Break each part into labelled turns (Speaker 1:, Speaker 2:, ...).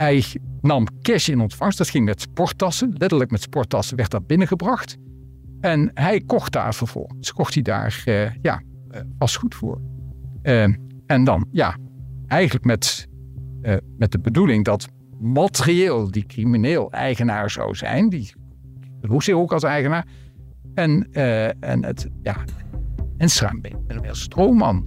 Speaker 1: hij nam cash in ontvangst. Dat ging met sporttassen. Letterlijk met sporttassen werd dat binnengebracht. En hij kocht daar vervolgens. Kocht hij daar uh, ja, uh, vastgoed voor. en dan, ja, eigenlijk met, met de bedoeling dat materieel die crimineel eigenaar zou zijn. Die droeg zich ook als eigenaar. En, en het, ja, Enstra ben een stroomman.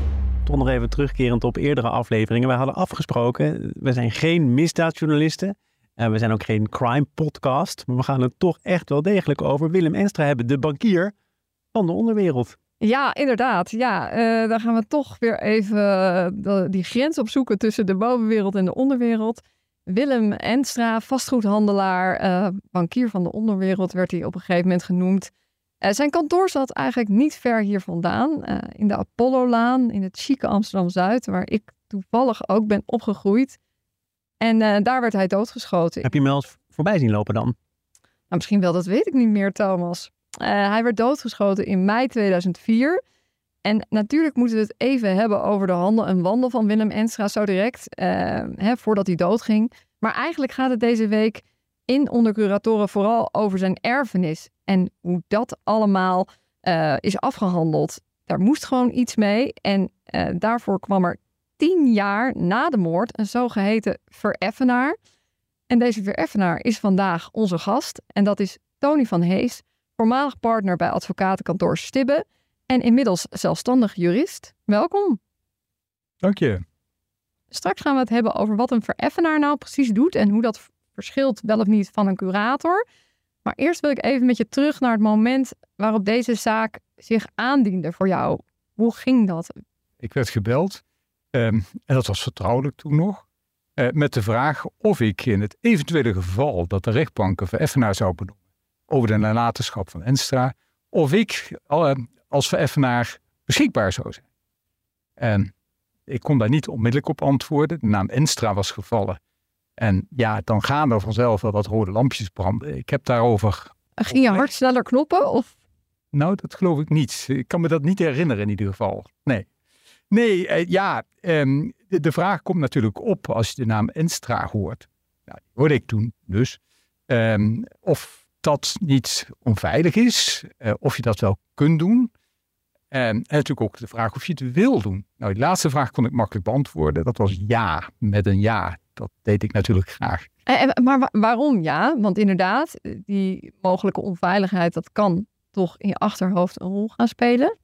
Speaker 2: nog even terugkerend op eerdere afleveringen. We hadden afgesproken, we zijn geen misdaadjournalisten. En we zijn ook geen crime podcast. Maar we gaan het toch echt wel degelijk over Willem Enstra hebben, de bankier van de onderwereld.
Speaker 3: Ja, inderdaad. Ja, uh, dan gaan we toch weer even uh, die grens opzoeken tussen de bovenwereld en de onderwereld. Willem Enstra, vastgoedhandelaar, uh, bankier van de onderwereld, werd hij op een gegeven moment genoemd. Uh, zijn kantoor zat eigenlijk niet ver hier vandaan, uh, in de Apollo-laan in het chique Amsterdam-Zuid, waar ik toevallig ook ben opgegroeid. En uh, daar werd hij doodgeschoten.
Speaker 2: Heb je hem wel eens voorbij zien lopen dan?
Speaker 3: Nou, misschien wel, dat weet ik niet meer, Thomas. hij werd doodgeschoten in mei 2004. En natuurlijk moeten we het even hebben over de handel en wandel van Willem Enstra zo direct, hè, voordat hij doodging. Maar eigenlijk gaat het deze week in onder curatoren vooral over zijn erfenis en hoe dat allemaal uh, is afgehandeld. Daar moest gewoon iets mee. En uh, daarvoor kwam er tien jaar na de moord een zogeheten vereffenaar. En deze vereffenaar is vandaag onze gast. En dat is Tony van Hees, voormalig partner bij advocatenkantoor Stibbe. En inmiddels zelfstandig jurist. Welkom.
Speaker 1: Dank je.
Speaker 3: Straks gaan we het hebben over wat een vereffenaar nou precies doet en hoe dat verschilt wel of niet van een curator. Maar eerst wil ik even met je terug naar het moment waarop deze zaak zich aandiende voor jou. Hoe ging dat?
Speaker 1: Ik werd gebeld, um, en dat was vertrouwelijk toen nog, uh, met de vraag of ik in het eventuele geval dat de rechtbank een vereffenaar zou benoemen over de nalatenschap van Enstra, of ik uh, als vereffenaar beschikbaar zou zijn. En ik kon daar niet onmiddellijk op antwoorden. De naam Enstra was gevallen en ja, dan gaan er vanzelf wel wat rode lampjes branden. Ik heb daarover.
Speaker 3: Ging je hart sneller knoppen? Of?
Speaker 1: Nou, dat geloof ik niet. Ik kan me dat niet herinneren in ieder geval. Nee. Nee, eh, ja, eh, de, vraag komt natuurlijk op als je de naam Enstra hoort. Nou, die hoorde ik toen dus. Eh, of dat niet onveilig is, eh, of je dat wel kunt doen. En natuurlijk ook de vraag of je het wil doen. Nou, die laatste vraag kon ik makkelijk beantwoorden. Dat was ja, met een ja dat deed ik natuurlijk graag.
Speaker 3: En, maar waarom ja? Want inderdaad, die mogelijke onveiligheid, dat kan toch in je achterhoofd een rol gaan spelen?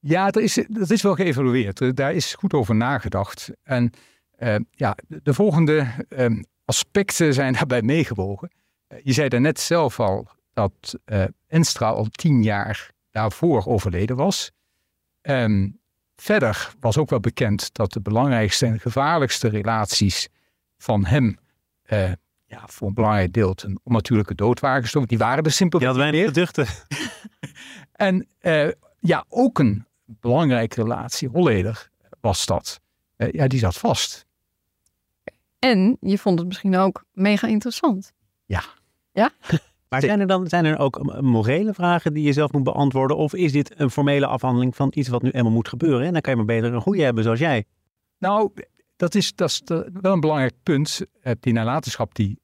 Speaker 1: Ja, dat is, dat is wel geëvalueerd. Daar is goed over nagedacht. En uh, ja, de volgende uh, aspecten zijn daarbij meegewogen. Uh, je zei daarnet zelf al dat Enstra al tien jaar daarvoor overleden was. Um, verder was ook wel bekend dat de belangrijkste en gevaarlijkste relaties van hem uh, ja, voor een belangrijk deel een onnatuurlijke dood waren gestoken. Die waren er simpel.
Speaker 2: Die had weinig geduchten.
Speaker 1: en uh, ja, ook een belangrijke relatie, Holleder was dat. Uh, ja, die zat vast.
Speaker 3: En je vond het misschien ook mega interessant.
Speaker 1: Ja.
Speaker 3: Ja?
Speaker 2: Maar zijn er dan zijn er ook morele vragen die je zelf moet beantwoorden? Of is dit een formele afhandeling van iets wat nu eenmaal moet gebeuren? En dan kan je maar beter een goede hebben zoals jij.
Speaker 1: Nou, dat is, dat is wel een belangrijk punt. Die nalatenschap die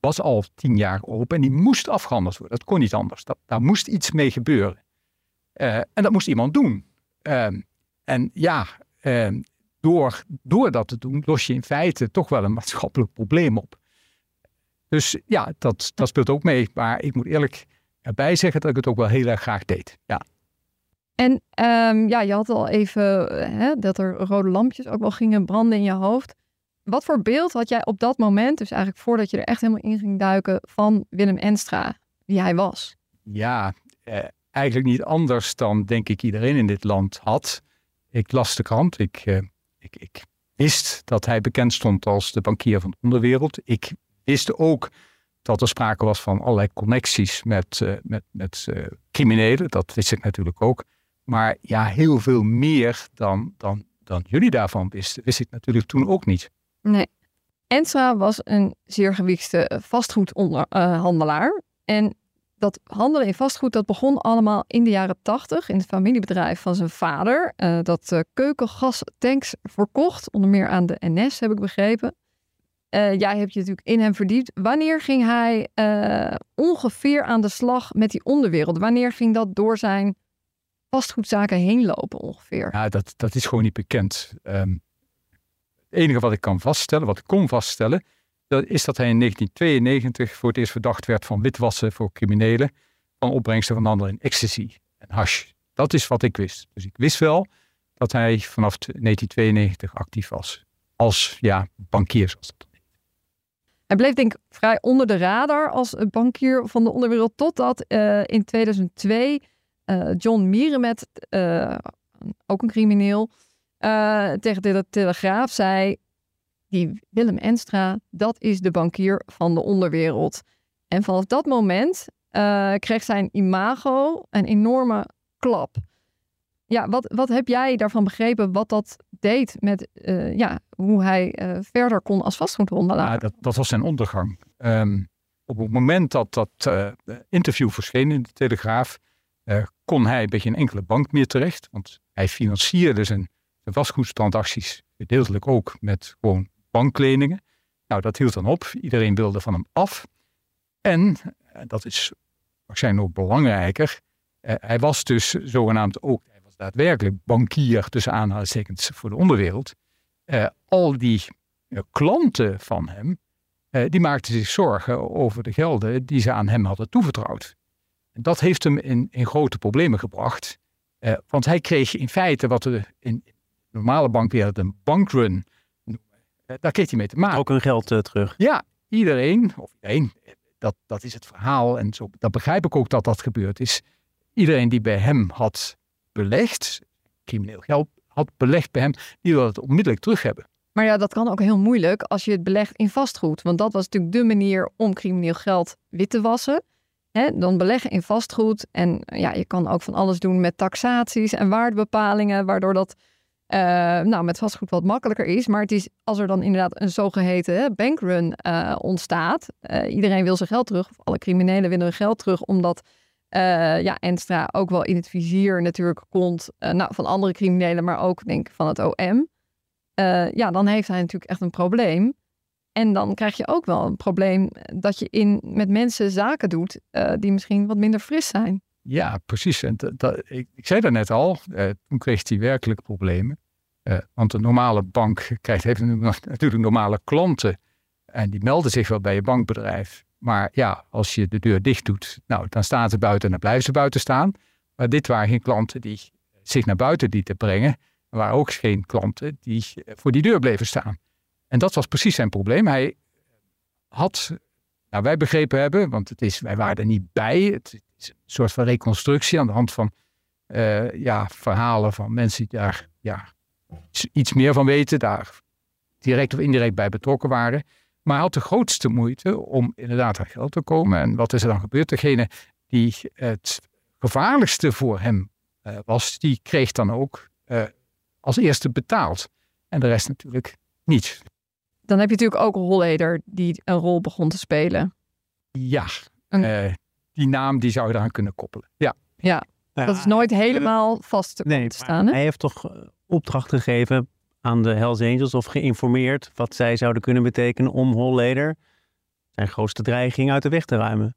Speaker 1: was al tien jaar open en die moest afgehandeld worden. Dat kon niet anders. Daar moest iets mee gebeuren. Uh, en dat moest iemand doen. Uh, en ja, uh, door, door dat te doen, los je in feite toch wel een maatschappelijk probleem op. Dus ja, dat, dat speelt ook mee. Maar ik moet eerlijk erbij zeggen dat ik het ook wel heel erg graag deed. Ja.
Speaker 3: En ehm, ja, je had al even eh, hè, dat er rode lampjes ook wel gingen branden in je hoofd. Wat voor beeld had jij op dat moment, dus eigenlijk voordat je er echt helemaal in ging duiken, van Willem Enstra, wie hij was?
Speaker 1: Ja, eh, eigenlijk niet anders dan denk ik iedereen in dit land had. Ik las de krant, ik, eh, ik, ik wist dat hij bekend stond als de bankier van de onderwereld. Ik wist ook dat er sprake was van allerlei connecties met, uh, met, met uh, criminelen. Dat wist ik natuurlijk ook. Maar ja, heel veel meer dan, dan, dan jullie daarvan wisten, wist ik natuurlijk toen ook niet.
Speaker 3: Nee. Enstra was een zeer gewiekste vastgoedhandelaar. En dat handelen in vastgoed, dat begon allemaal in de jaren tachtig in het familiebedrijf van zijn vader. Uh, dat uh, keukengastanks verkocht, onder meer aan de NS, heb ik begrepen. Uh, jij hebt je natuurlijk in hem verdiept. Wanneer ging hij ongeveer aan de slag met die onderwereld? Wanneer ging dat door zijn vastgoedzaken heen lopen ongeveer?
Speaker 1: Ja, dat, dat is gewoon niet bekend. Um, het enige wat ik kan vaststellen, wat ik kon vaststellen, dat is dat hij in 1992 voor het eerst verdacht werd van witwassen voor criminelen van opbrengsten van handel in ecstasy en hash. Dat is wat ik wist. Dus ik wist wel dat hij vanaf 1992 actief was als ja, bankier, zoals dat heet.
Speaker 3: Hij bleef denk ik vrij onder de radar als bankier van de onderwereld totdat uh, in 2002 uh, John Mierenmet, uh, ook een crimineel, tegen de Telegraaf zei die Willem Enstra, dat is de bankier van de onderwereld. En vanaf dat moment kreeg zijn imago een enorme klap. Ja, wat, wat heb jij daarvan begrepen wat dat deed met ja, hoe hij verder kon als vastgoedhandelaar?
Speaker 1: Ja, dat, dat was zijn ondergang. Um, op het moment dat dat interview verscheen in de Telegraaf, kon hij bij geen enkele bank meer terecht. Want hij financierde zijn, zijn gedeeltelijk ook met gewoon bankleningen. Nou, dat hield dan op. Iedereen wilde van hem af. En, eh, dat is waarschijnlijk ook belangrijker, eh, hij was dus zogenaamd ook, hij was daadwerkelijk bankier tussen aanhalingstekens voor de onderwereld. Eh, al die klanten van hem, die maakten zich zorgen over de gelden die ze aan hem hadden toevertrouwd. En dat heeft hem in, in grote problemen gebracht. Uh, want hij kreeg in feite wat we in normale bankwereld een bankrun eh, daar kreeg hij mee te maken.
Speaker 2: Ook hun geld uh, terug.
Speaker 1: Ja, iedereen, of iedereen, dat, dat is het verhaal. En zo, dat begrijp ik ook dat dat gebeurd is. Iedereen die bij hem had belegd, crimineel geld had belegd bij hem, die wil het onmiddellijk terug hebben.
Speaker 3: Maar ja, dat kan ook heel moeilijk als je het belegt in vastgoed. Want dat was natuurlijk de manier om crimineel geld wit te wassen. Dan beleggen in vastgoed. En ja, je kan ook van alles doen met taxaties en waardebepalingen, waardoor dat uh, nou, met vastgoed wat makkelijker is. Maar het is als er dan inderdaad een zogeheten bankrun uh, ontstaat. Iedereen wil zijn geld terug. Of alle criminelen willen hun geld terug. Omdat ja, Enstra ook wel in het vizier natuurlijk komt. nou, van andere criminelen, maar ook denk van het OM. ja, dan heeft hij natuurlijk echt een probleem. En dan krijg je ook wel een probleem dat je in, met mensen zaken doet die misschien wat minder fris zijn.
Speaker 1: Ja, precies. En ik, ik, zei dat net al, eh, toen kreeg hij werkelijk problemen. Eh, want een normale bank krijgt, heeft natuurlijk normale klanten. En die melden zich wel bij je bankbedrijf. Maar ja, als je de deur dicht doet, nou, dan staan ze buiten en dan blijven ze buiten staan. Maar dit waren geen klanten die zich naar buiten lieten brengen. Er waren ook geen klanten die voor die deur bleven staan. En dat was precies zijn probleem. Hij had, nou wij begrepen hebben, want het is, wij waren er niet bij. Het, is een soort van reconstructie aan de hand van uh, ja, verhalen van mensen die daar ja, iets meer van weten, daar direct of indirect bij betrokken waren. Maar hij had de grootste moeite om inderdaad aan geld te komen. En wat is er dan gebeurd? Degene die het gevaarlijkste voor hem uh, was, die kreeg dan ook uh, als eerste betaald. En de rest natuurlijk niet.
Speaker 3: Dan heb je natuurlijk ook Holleder die een rol begon te spelen.
Speaker 1: Ja, een die naam die zou je eraan kunnen koppelen. Ja.
Speaker 3: Ja, dat is nooit helemaal vast te nee, staan. Hè?
Speaker 2: Hij heeft toch eh, opdracht gegeven aan de Hells Angels of geïnformeerd wat zij zouden kunnen betekenen om Holleder zijn grootste dreiging uit de weg te ruimen.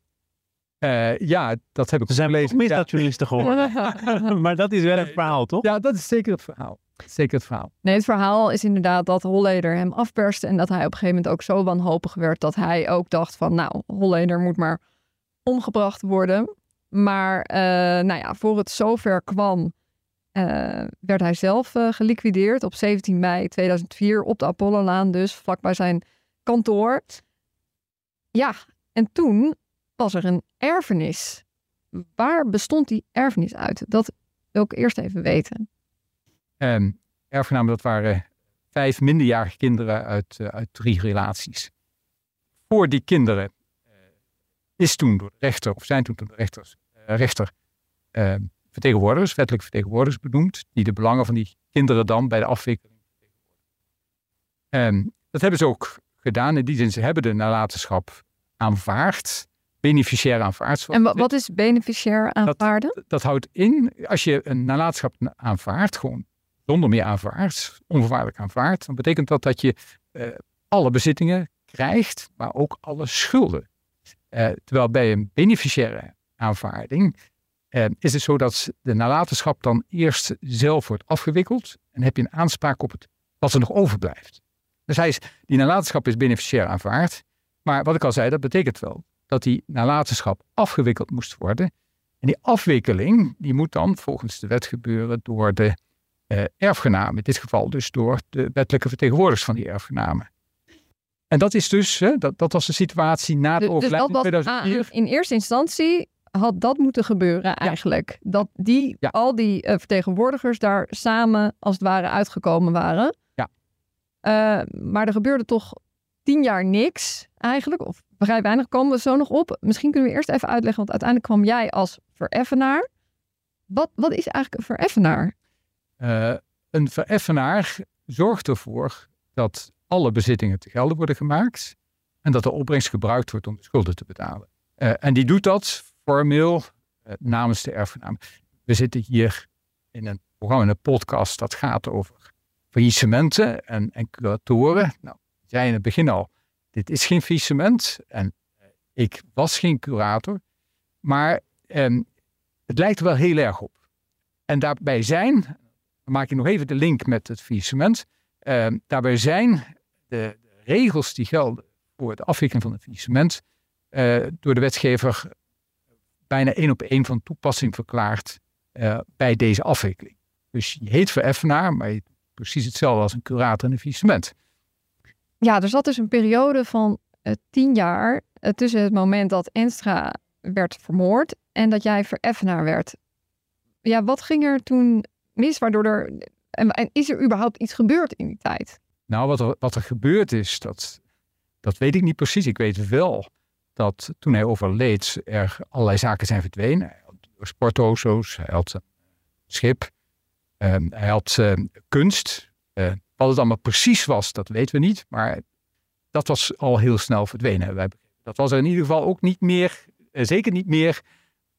Speaker 1: Uh, ja, dat heb ik
Speaker 2: Ze zijn gelezen. misdaadjournalisten ja. geworden. maar dat is wel het verhaal, toch?
Speaker 1: Ja, dat is zeker het verhaal. Zeker het verhaal.
Speaker 3: Nee, het verhaal is inderdaad dat Holleder hem afperste en dat hij op een gegeven moment ook zo wanhopig werd dat hij ook dacht van nou, Holleder moet maar omgebracht worden. Maar uh, nou ja, voor het zover kwam, uh, werd hij zelf uh, geliquideerd op 17 mei 2004 op de Apollolaan, dus vlakbij zijn kantoor. Ja, en toen was er een erfenis. Waar bestond die erfenis uit? Dat wil ik eerst even weten.
Speaker 1: Um, erfgenamen, dat waren vijf minderjarige kinderen uit, uh, uit drie relaties. Voor die kinderen uh, is toen door de rechter, of zijn toen door de rechters, uh, rechter ehm, vertegenwoordigers, wettelijk vertegenwoordigers benoemd, die de belangen van die kinderen dan bij de afwikkeling vertegenwoordigen. Um, dat hebben ze ook gedaan. In die zin, ze hebben de nalatenschap aanvaard beneficiair aanvaard.
Speaker 3: En wat is beneficiair aanvaarden?
Speaker 1: Dat, dat, houdt in, als je een nalatenschap aanvaardt, gewoon zonder meer aanvaardt, onvoorwaardelijk aanvaardt, dan betekent dat dat je uh, alle bezittingen krijgt, maar ook alle schulden. Uh, terwijl bij een beneficiaire aanvaarding uh, is het zo dat de nalatenschap dan eerst zelf wordt afgewikkeld en heb je een aanspraak op het wat er nog overblijft. Dus hij is, die nalatenschap is beneficiair aanvaard, maar wat ik al zei, dat betekent wel dat die nalatenschap afgewikkeld moest worden. En die afwikkeling die moet dan volgens de wet gebeuren door de uh, erfgenamen. In dit geval dus door de wettelijke vertegenwoordigers van die erfgenamen. En dat is dus, hè, dat, dat was de situatie na het dus, overlijden in 2004.
Speaker 3: in eerste instantie had dat moeten gebeuren eigenlijk. Ja. Dat die, ja. al die uh, vertegenwoordigers daar samen als het ware uitgekomen waren.
Speaker 1: Ja.
Speaker 3: Uh, maar er gebeurde toch tien jaar niks eigenlijk. Of vrij weinig komen we zo nog op. Misschien kunnen we eerst even uitleggen, want uiteindelijk kwam jij als vereffenaar. Wat, wat is eigenlijk een vereffenaar?
Speaker 1: Uh, een vereffenaar zorgt ervoor dat alle bezittingen te gelden worden gemaakt en dat de opbrengst gebruikt wordt om de schulden te betalen. Uh, en die doet dat formeel uh, namens de erfgenaam. We zitten hier in een programma, in een podcast dat gaat over faillissementen en, en curatoren. Nou, zei in het begin al, dit is geen faillissement en ik was geen curator, maar eh, het lijkt er wel heel erg op. En daarbij zijn, maak ik nog even de link met het faillissement, eh, daarbij zijn de, regels die gelden voor de afwikkeling van het faillissement uh, door de wetgever bijna één op één van toepassing verklaard uh, bij deze afwikkeling. Dus je heet vereffenaar, maar je precies hetzelfde als een curator in een faillissement.
Speaker 3: Ja, er zat dus een periode van uh, tien jaar tussen het moment dat Enstra werd vermoord en dat jij vereffenaar werd. Ja, wat ging er toen mis, waardoor er... En, is er überhaupt iets gebeurd in die tijd?
Speaker 1: Nou, wat er, wat er gebeurd is, dat, dat weet ik niet precies. Ik weet wel dat toen hij overleed er allerlei zaken zijn verdwenen. Hij had hij had een schip, uh, hij had uh, kunst, uh, wat het allemaal precies was, dat weten we niet. Maar dat was al heel snel verdwenen. Dat was er in ieder geval ook niet meer, eh, zeker niet meer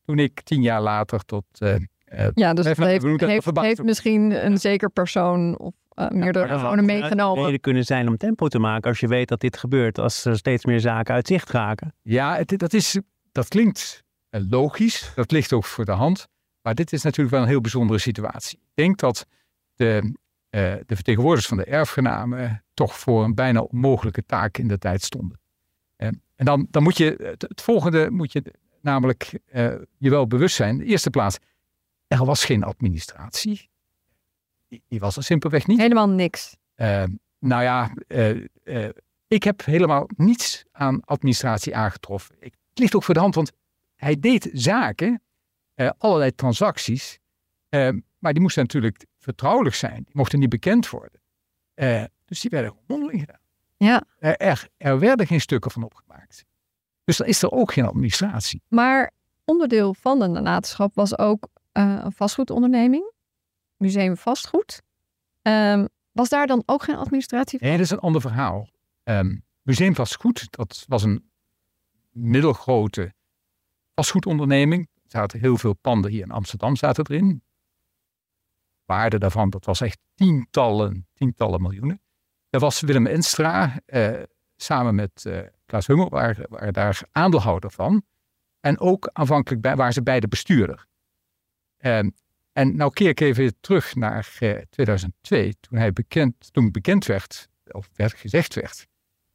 Speaker 1: toen ik tien jaar later tot... Uh,
Speaker 3: ja, dus het heeft, heeft, heeft, misschien een zeker persoon of uh, meerdere ja, personen meegenomen.
Speaker 2: reden kunnen zijn om tempo te maken als je weet dat dit gebeurt, als er steeds meer zaken uit zicht raken.
Speaker 1: Ja, het, dat, is, dat klinkt logisch, dat ligt ook voor de hand. Maar dit is natuurlijk wel een heel bijzondere situatie. Ik denk dat de uh, de vertegenwoordigers van de erfgenamen toch voor een bijna onmogelijke taak in de tijd stonden. Uh, en dan, dan moet je, het, het, volgende moet je namelijk uh, je wel bewust zijn. In de eerste plaats, er was geen administratie. Die, was er simpelweg niet.
Speaker 3: Helemaal niks.
Speaker 1: nou ja, ik heb helemaal niets aan administratie aangetroffen. Ik, het ligt ook voor de hand, want hij deed zaken, allerlei transacties, maar die moesten natuurlijk vertrouwelijk zijn. Die mochten niet bekend worden. Dus die werden mondeling gedaan.
Speaker 3: Ja.
Speaker 1: er, er, werden geen stukken van opgemaakt. Dus dan is er ook geen administratie.
Speaker 3: Maar onderdeel van de nalatenschap was ook uh, een vastgoedonderneming. Museum Vastgoed. Um, was daar dan ook geen administratie
Speaker 1: Nee, dat is een ander verhaal. Um, Museum Vastgoed, dat was een middelgrote vastgoedonderneming. Er zaten heel veel panden hier in Amsterdam zaten erin waarde daarvan, dat was echt tientallen, tientallen miljoenen. Er was Willem Enstra, eh, samen met uh, Klaas Hummel, waren, daar aandeelhouder van. En ook aanvankelijk waren ze beide bestuurder. Uh, en nou keer ik even terug naar 2002, eh, toen, hij bekend, toen bekend werd, of werd gezegd werd,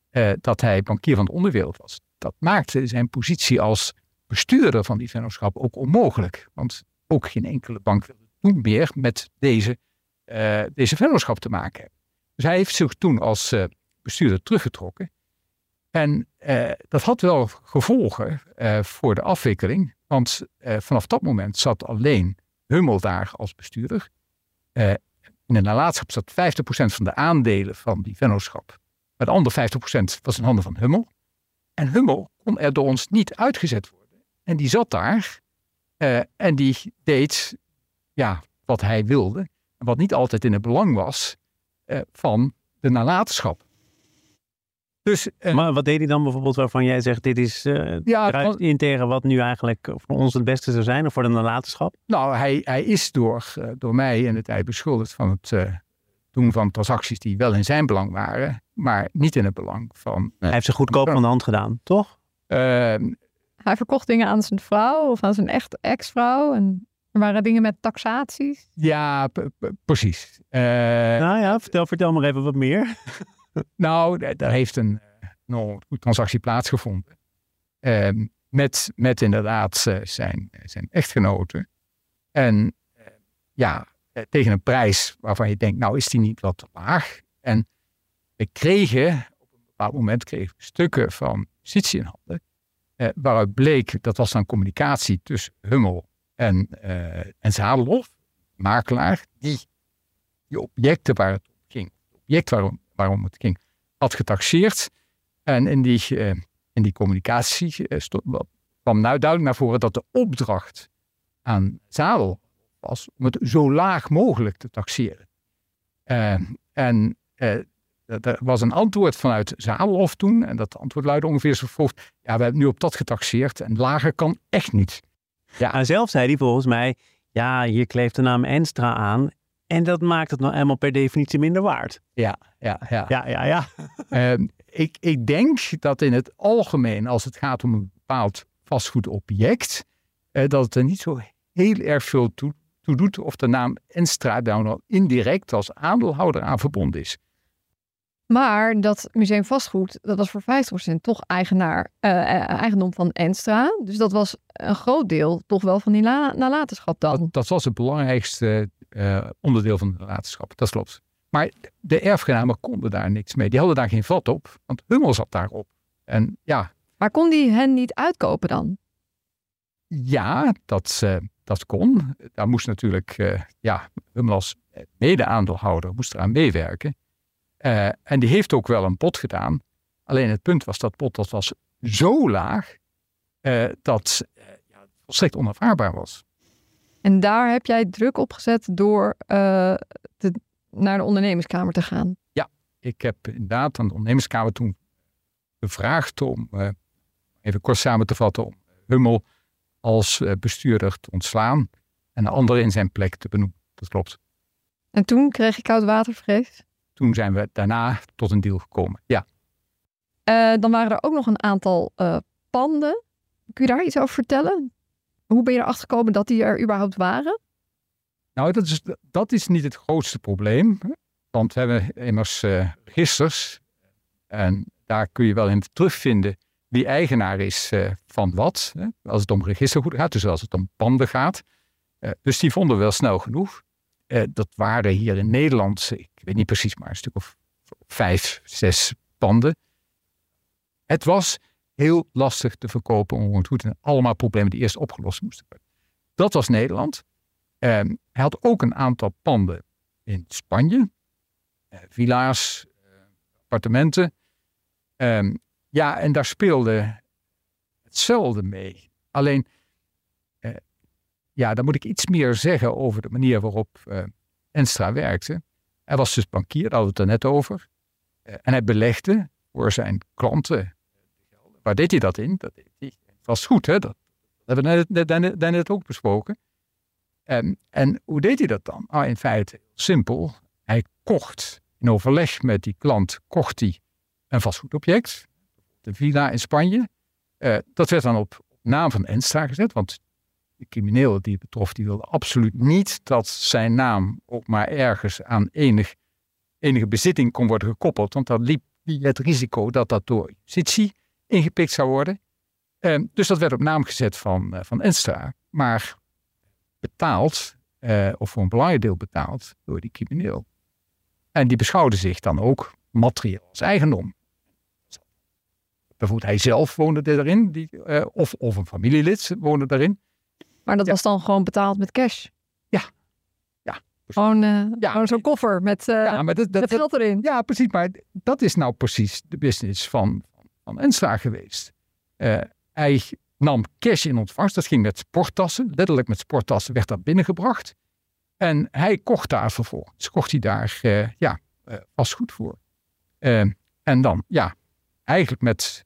Speaker 1: eh, dat hij bankier van de onderwereld was. Dat maakte zijn positie als bestuurder van die vennootschap ook onmogelijk. Want ook geen enkele bank wilde toen meer met deze, uh, deze vennootschap te maken hebben. Dus hij heeft zich toen als bestuurder teruggetrokken. En dat had wel gevolgen voor de afwikkeling. Want vanaf dat moment zat alleen Hummel daar als bestuurder. in de nalatenschap zat 50% van de aandelen van die vennootschap. Maar de andere 50% was in handen van Hummel. En Hummel kon er door ons niet uitgezet worden. En die zat daar uh, en die deed ja, wat hij wilde. Wat niet altijd in het belang was van de nalatenschap.
Speaker 2: Dus, uh, maar wat deed hij dan bijvoorbeeld waarvan jij zegt: dit is uh, ja, in tegen wat nu eigenlijk voor ons het beste zou zijn of voor de nalatenschap?
Speaker 1: Nou, hij, hij is door, door mij in de tijd beschuldigd van het doen van transacties die wel in zijn belang waren, maar niet in het belang van.
Speaker 2: Hij heeft ze goedkoop van de hand gedaan, toch?
Speaker 3: Ehm, hij verkocht dingen aan zijn vrouw of aan zijn echt ex-vrouw. En er waren dingen met taxaties.
Speaker 1: Ja, precies. Uh,
Speaker 2: nou ja, vertel, vertel maar even wat meer.
Speaker 1: nou, daar heeft een uh, transactie plaatsgevonden. Uh, met, met inderdaad uh, zijn, zijn echtgenoten. En ja, tegen een prijs waarvan je denkt, nou is die niet wat te laag. En we kregen, op een bepaald moment kregen stukken van justitie in handen eh, waaruit bleek, dat was dan communicatie tussen Hummel en, uh, en Zadelof, makelaar, die die objecten waar het om ging, het object waarom, waarom het ging, had getaxeerd. En in die, uh, in die communicatie uh, stond, kwam nou duidelijk naar voren dat de opdracht aan Zadel was om het zo laag mogelijk te taxeren. en er was een antwoord vanuit Zadelhof toen. En dat antwoord luidde ongeveer zo. Ja, we hebben nu op dat getaxeerd en lager kan echt niet.
Speaker 2: Ja, en zelf zei hij volgens mij, ja, hier kleeft de naam Enstra aan. En dat maakt het nou eenmaal per definitie minder waard.
Speaker 1: Ja, ja, ja.
Speaker 2: Ja, ja, ja.
Speaker 1: uh, ik, ik denk dat in het algemeen, als het gaat om een bepaald vastgoedobject, uh, dat het er niet zo heel erg veel toe, toe doet of de naam Enstra daar nou indirect als aandeelhouder aan verbonden is.
Speaker 3: Maar dat museum vastgoed, dat was voor 50% toch eigenaar, uh, eigendom van Enstra. Dus dat was een groot deel toch wel van die nalatenschap dan.
Speaker 1: Dat, dat, was het belangrijkste uh, onderdeel van de nalatenschap, dat klopt. Maar de erfgenamen konden daar niks mee. Die hadden daar geen vat op, want Hummel zat daarop. En ja.
Speaker 3: Maar kon die hen niet uitkopen dan?
Speaker 1: Ja, dat, dat kon. Daar moest natuurlijk, ja, Hummel als mede-aandeelhouder moest eraan meewerken. Uh, en die heeft ook wel een pot gedaan. Alleen het punt was dat pot dat was zo laag uh, dat uh, ja, volstrekt onervaarbaar was.
Speaker 3: En daar heb jij druk op gezet door te, naar de ondernemerskamer te gaan?
Speaker 1: Ja, ik heb inderdaad aan de ondernemerskamer toen gevraagd om, even kort samen te vatten, om Hummel als bestuurder te ontslaan en een andere in zijn plek te benoemen. Dat klopt.
Speaker 3: En toen kreeg je koudwatervrees?
Speaker 1: toen zijn we daarna tot een deal gekomen. Ja.
Speaker 3: Dan waren er ook nog een aantal panden. Kun je daar iets over vertellen? Hoe ben je erachter gekomen dat die er überhaupt waren?
Speaker 1: Nou, dat is, dat is niet het grootste probleem. Want we hebben immers uh, registers. En daar kun je wel in terugvinden wie eigenaar is van wat. Hè, als het om registergoed gaat, dus als het om panden gaat. dus die vonden we wel snel genoeg. dat waren hier in Nederland, ik weet niet precies, maar een stuk of vijf, zes panden. Het was heel lastig te verkopen onroerend En allemaal problemen die eerst opgelost moesten worden. Dat was Nederland. Um, hij had ook een aantal panden in Spanje. Uh, villa's, uh, appartementen. Um, ja, en daar speelde hetzelfde mee. Alleen, uh, ja, dan moet ik iets meer zeggen over de manier waarop Enstra werkte. Hij was dus bankier, daar hadden we het er net over. Eh, en hij belegde voor zijn klanten. Waar deed hij dat in? Dat deed was goed, hè? Dat, hebben we net, net, ook besproken. En, en hoe deed hij dat dan? Ah, in feite simpel. Hij kocht, in overleg met die klant, kocht hij een vastgoedobject. De villa in Spanje. Uh, dat werd dan op, naam van Enstra gezet, want de crimineel die het betrof, die wilde absoluut niet dat zijn naam ook maar ergens aan enig, enige bezitting kon worden gekoppeld. Want dan liep het risico dat dat door justitie ingepikt zou worden. Ehm, dus dat werd op naam gezet van, van Enstra, maar betaald, of voor een belangrijk deel betaald, door die crimineel. En die beschouwde zich dan ook materieel als eigendom. Bijvoorbeeld hij zelf woonde erin, die, uh, of, of een familielid woonde daarin.
Speaker 3: Maar dat was dan gewoon betaald met cash?
Speaker 1: Ja. ja.
Speaker 3: Gewoon, uh, ja. gewoon zo'n koffer met, uh, ja, maar dat, dat, geld erin.
Speaker 1: Ja, precies. Maar dat is nou precies de business van, van Enstra geweest. hij nam cash in ontvangst. Dat ging met sporttassen. Letterlijk met sporttassen werd dat binnengebracht. En hij kocht daar vervolgens. Kocht hij daar ja, vastgoed voor. en dan, ja, eigenlijk met,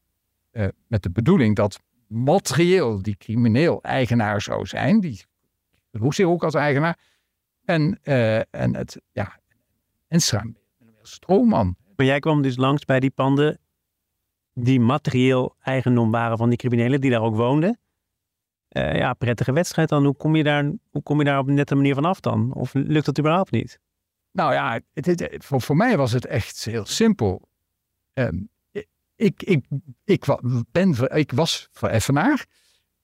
Speaker 1: uh, met de bedoeling dat materieel die crimineel eigenaar zou zijn. Die droeg zich ook als eigenaar. En, uh, en het, ja, en stroomman.
Speaker 2: Maar jij kwam dus langs bij die panden die materieel eigendom waren van die criminelen die daar ook woonden. Uh, ja, prettige wedstrijd dan. Hoe kom, je daar, hoe kom je daar op een nette manier van af dan? Of lukt dat überhaupt niet?
Speaker 1: Nou ja, het, het, voor, voor mij was het echt heel simpel. Um, ik, ik, ik, ben, ik was vereffenaar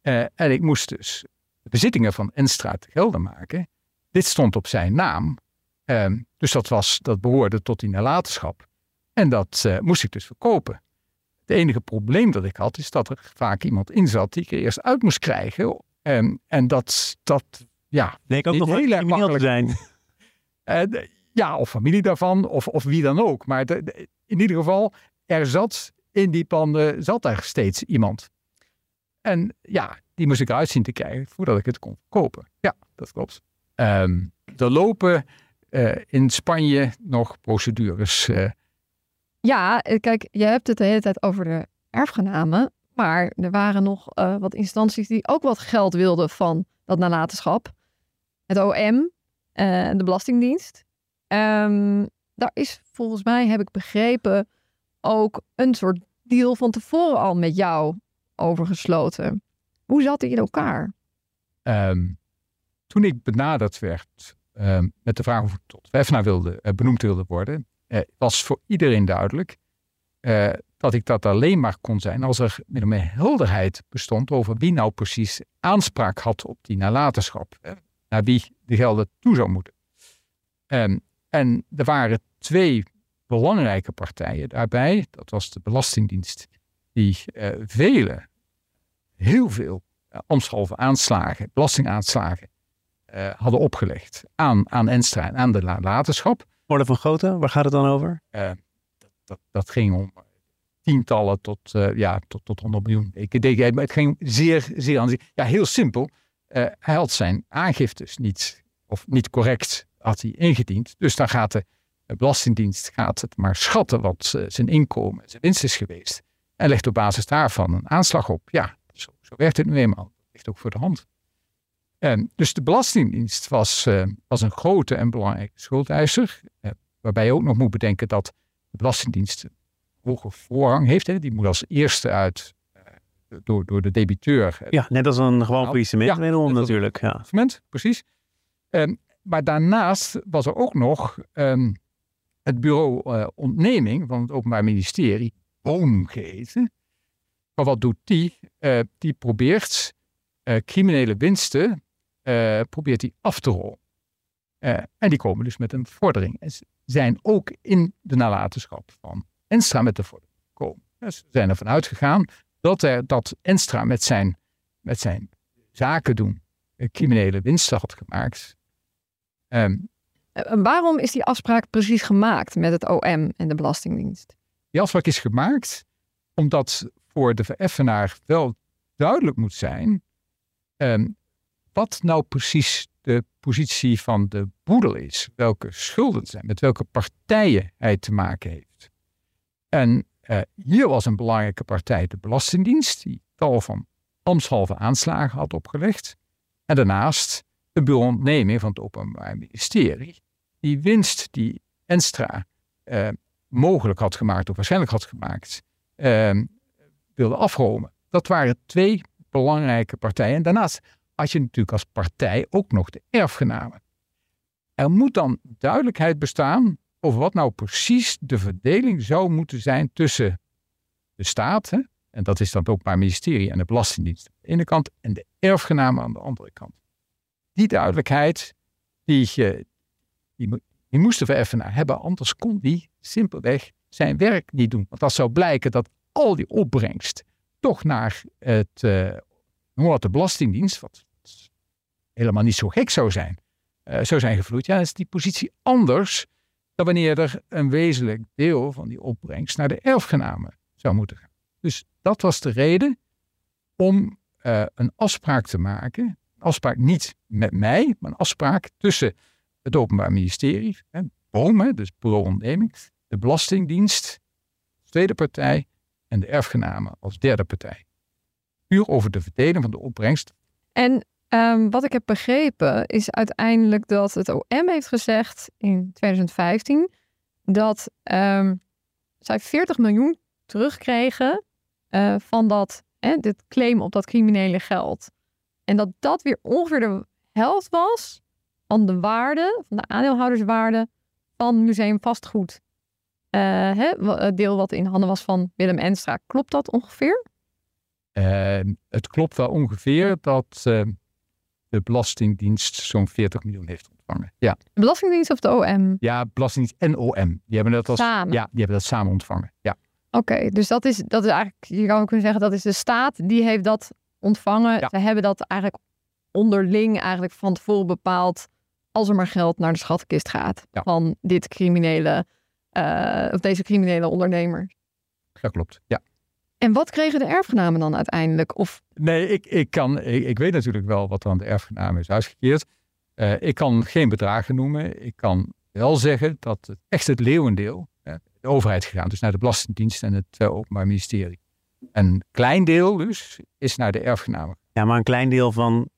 Speaker 1: uh, en ik moest dus de bezittingen van Enstra te gelden maken. Dit stond op zijn naam. Uh, dus dat, was, dat behoorde tot die nalatenschap. En dat uh, moest ik dus verkopen. Het enige probleem dat ik had, is dat er vaak iemand in zat die ik er eerst uit moest krijgen. Um, en dat, dat ja...
Speaker 2: Leek ook nog heel erg makkelijk zijn.
Speaker 1: Uh, ja, of familie daarvan, of, of wie dan ook. Maar de, de, in ieder geval, er zat in die panden zat daar steeds iemand. En ja, die moest ik eruit zien te krijgen voordat ik het kon kopen. Ja, dat klopt. Um, er lopen uh, in Spanje nog procedures. Uh.
Speaker 3: Ja, eh, kijk, je hebt het de hele tijd over de erfgenamen. Maar er waren nog uh, wat instanties die ook wat geld wilden van dat nalatenschap. Het OM, de Belastingdienst. Um, daar is volgens mij, heb ik begrepen, ook een soort deal van tevoren al met jou overgesloten. Hoe zat die in elkaar?
Speaker 1: Um, toen ik benaderd werd um, met de vraag of ik tot Wefna wilde, uh, benoemd wilde worden, uh, was voor iedereen duidelijk uh, dat ik dat alleen maar kon zijn als er met meer helderheid bestond over wie nou precies aanspraak had op die nalatenschap. Naar wie de gelden toe zou moeten. Um, en er waren twee belangrijke partijen daarbij. Dat was de Belastingdienst, die vele, heel veel uh, aanslagen, belastingaanslagen hadden opgelegd aan, aan Enstra en aan de nalatenschap.
Speaker 2: Orde van grootte, waar gaat het dan over?
Speaker 1: Dat, dat, dat, ging om tientallen tot, ja, tot, tot 100 miljoen. Ik denk, het ging zeer, zeer aan Ja, heel simpel. hij had zijn aangiftes niet, of niet correct had hij ingediend. Dus dan gaat de Belastingdienst gaat het maar schatten wat zijn inkomen, zijn winst is geweest. En legt op basis daarvan een aanslag op. Ja, zo, zo werkt het nu eenmaal. Ligt ook voor de hand. En dus de Belastingdienst was, uh, was een grote en belangrijke schuldeiser. Uh, waarbij je ook nog moet bedenken dat de Belastingdienst een hoge voorrang heeft. Hè. Die moet als eerste uit uh, door, door de debiteur.
Speaker 2: Ja, net als een gewoon faillissement ja, natuurlijk. Ja.
Speaker 1: precies. Um, maar daarnaast was er ook nog um, het bureau ontneming van het Openbaar Ministerie, BOOM geheten. Maar wat doet die? Die probeert criminele winsten probeert die af te rollen. en die komen dus met een vordering. En ze zijn ook in de nalatenschap van Enstra met de vordering gekomen. Dus ze zijn ervan uitgegaan dat, er, dat Enstra met zijn, met zijn zaken doen criminele winsten had gemaakt.
Speaker 3: Um, en waarom is die afspraak precies gemaakt met het OM en de Belastingdienst?
Speaker 1: Die afspraak is gemaakt omdat voor de vereffenaar wel duidelijk moet zijn um, wat nou precies de positie van de boedel is, welke schulden zijn, met welke partijen hij te maken heeft. En uh, hier was een belangrijke partij de Belastingdienst, die tal van ambtshalve aanslagen had opgelegd. En daarnaast een bureau van het Openbaar Ministerie, die winst die Enstra uh, mogelijk had gemaakt, of waarschijnlijk had gemaakt, uh, wilde afromen. Dat waren twee belangrijke partijen. En daarnaast had je natuurlijk als partij ook nog de erfgenamen. Er moet dan duidelijkheid bestaan over wat nou precies de verdeling zou moeten zijn tussen de staat, hè, En dat is dan het Openbaar Ministerie en de Belastingdienst aan de ene kant en de erfgenamen aan de andere kant. Die duidelijkheid, die, die, die we even hebben, anders kon die simpelweg zijn werk niet doen. Want als zou blijken dat al die opbrengst toch naar het uh, de Belastingdienst, wat helemaal niet zo gek zou zijn, uh, zou zijn gevloeid, ja, is die positie anders dan wanneer er een wezenlijk deel van die opbrengst naar de erfgenamen zou moeten gaan. Dus dat was de reden om uh, een afspraak te maken. Een afspraak niet met mij, maar een afspraak tussen het Openbaar Ministerie, hè, dus Bureau Onderneming, de Belastingdienst, tweede partij en de erfgenamen als derde partij. Puur over de verdeling van de opbrengst.
Speaker 3: En um, wat ik heb begrepen is uiteindelijk dat het OM heeft gezegd in 2015 dat um, zij 40 miljoen terugkregen uh, van dat, dit claim op dat criminele geld. En dat dat weer ongeveer de helft was van de waarde, van de aandeelhouderswaarde van Museum Vastgoed. Het deel wat in handen was van Willem Enstra. Klopt dat ongeveer?
Speaker 1: Uh, het klopt wel ongeveer dat de Belastingdienst zo'n 40 miljoen heeft ontvangen. Ja.
Speaker 3: De Belastingdienst of de OM?
Speaker 1: Ja, Belastingdienst en OM. Die hebben dat als,
Speaker 3: samen?
Speaker 1: Ja, die hebben dat samen ontvangen. Ja.
Speaker 3: Oké, dus dat is, dat is eigenlijk, je zou kunnen zeggen, dat is de staat die heeft dat ontvangen. Ja. Ze hebben dat eigenlijk onderling eigenlijk van tevoren bepaald als er maar geld naar de schatkist gaat ja. van dit criminele, uh, of deze criminele ondernemer.
Speaker 1: Dat klopt, ja.
Speaker 3: En wat kregen de erfgenamen dan uiteindelijk? Of...
Speaker 1: Nee, ik, ik, kan, ik, ik weet natuurlijk wel wat er aan de erfgenamen is uitgekeerd. Uh, ik kan geen bedragen noemen. Ik kan wel zeggen dat het echt het leeuwendeel uh, de overheid gegaan, dus naar de Belastingdienst en het uh, Openbaar Ministerie. Een klein deel dus is naar de erfgenamen.
Speaker 2: Ja, maar een klein deel van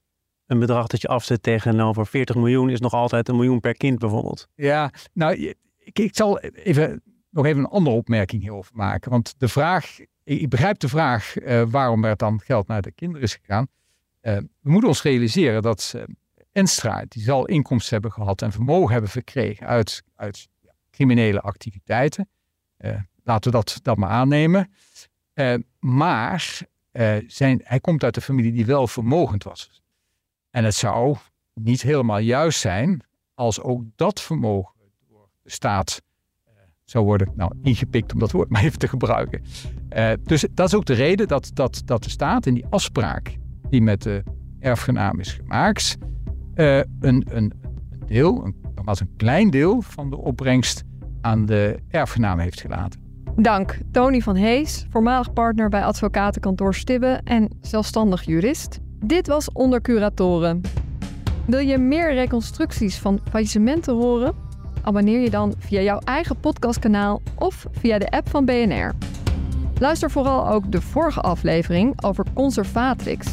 Speaker 2: een bedrag dat je afzet tegenover 40 miljoen is nog altijd een miljoen per kind bijvoorbeeld.
Speaker 1: Ja, nou, ik, ik zal even, nog even een andere opmerking hierover maken. Want de vraag, ik begrijp de vraag uh, waarom er dan geld naar de kinderen is gegaan. Uh, we moeten ons realiseren dat uh, Enstra, die zal inkomsten hebben gehad en vermogen hebben verkregen uit, uit criminele activiteiten. laten we dat, dat maar aannemen. maar zijn, hij komt uit een familie die wel vermogend was. En het zou niet helemaal juist zijn als ook dat vermogen door de staat zou worden nou, ingepikt, om dat woord maar even te gebruiken. Uh, dus dat is ook de reden dat, dat, dat de staat in die afspraak die met de erfgenaam is gemaakt, een, een, een deel, een, nogmaals een klein deel van de opbrengst aan de erfgenaam heeft gelaten.
Speaker 3: Dank, Tony van Hees, voormalig partner bij advocatenkantoor Stibbe en zelfstandig jurist. Dit was Onder Curatoren. Wil je meer reconstructies van faillissementen horen? Abonneer je dan via jouw eigen podcastkanaal of via de app van BNR. Luister vooral ook de vorige aflevering over Conservatrix.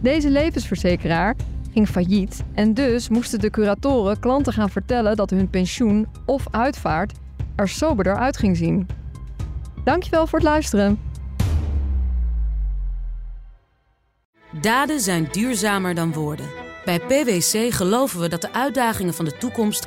Speaker 3: Deze levensverzekeraar ging failliet en dus moesten de curatoren klanten gaan vertellen dat hun pensioen of uitvaart er soberder uit ging zien. Dankjewel voor het luisteren.
Speaker 4: Daden zijn duurzamer dan woorden. Bij PwC geloven we dat de uitdagingen van de toekomst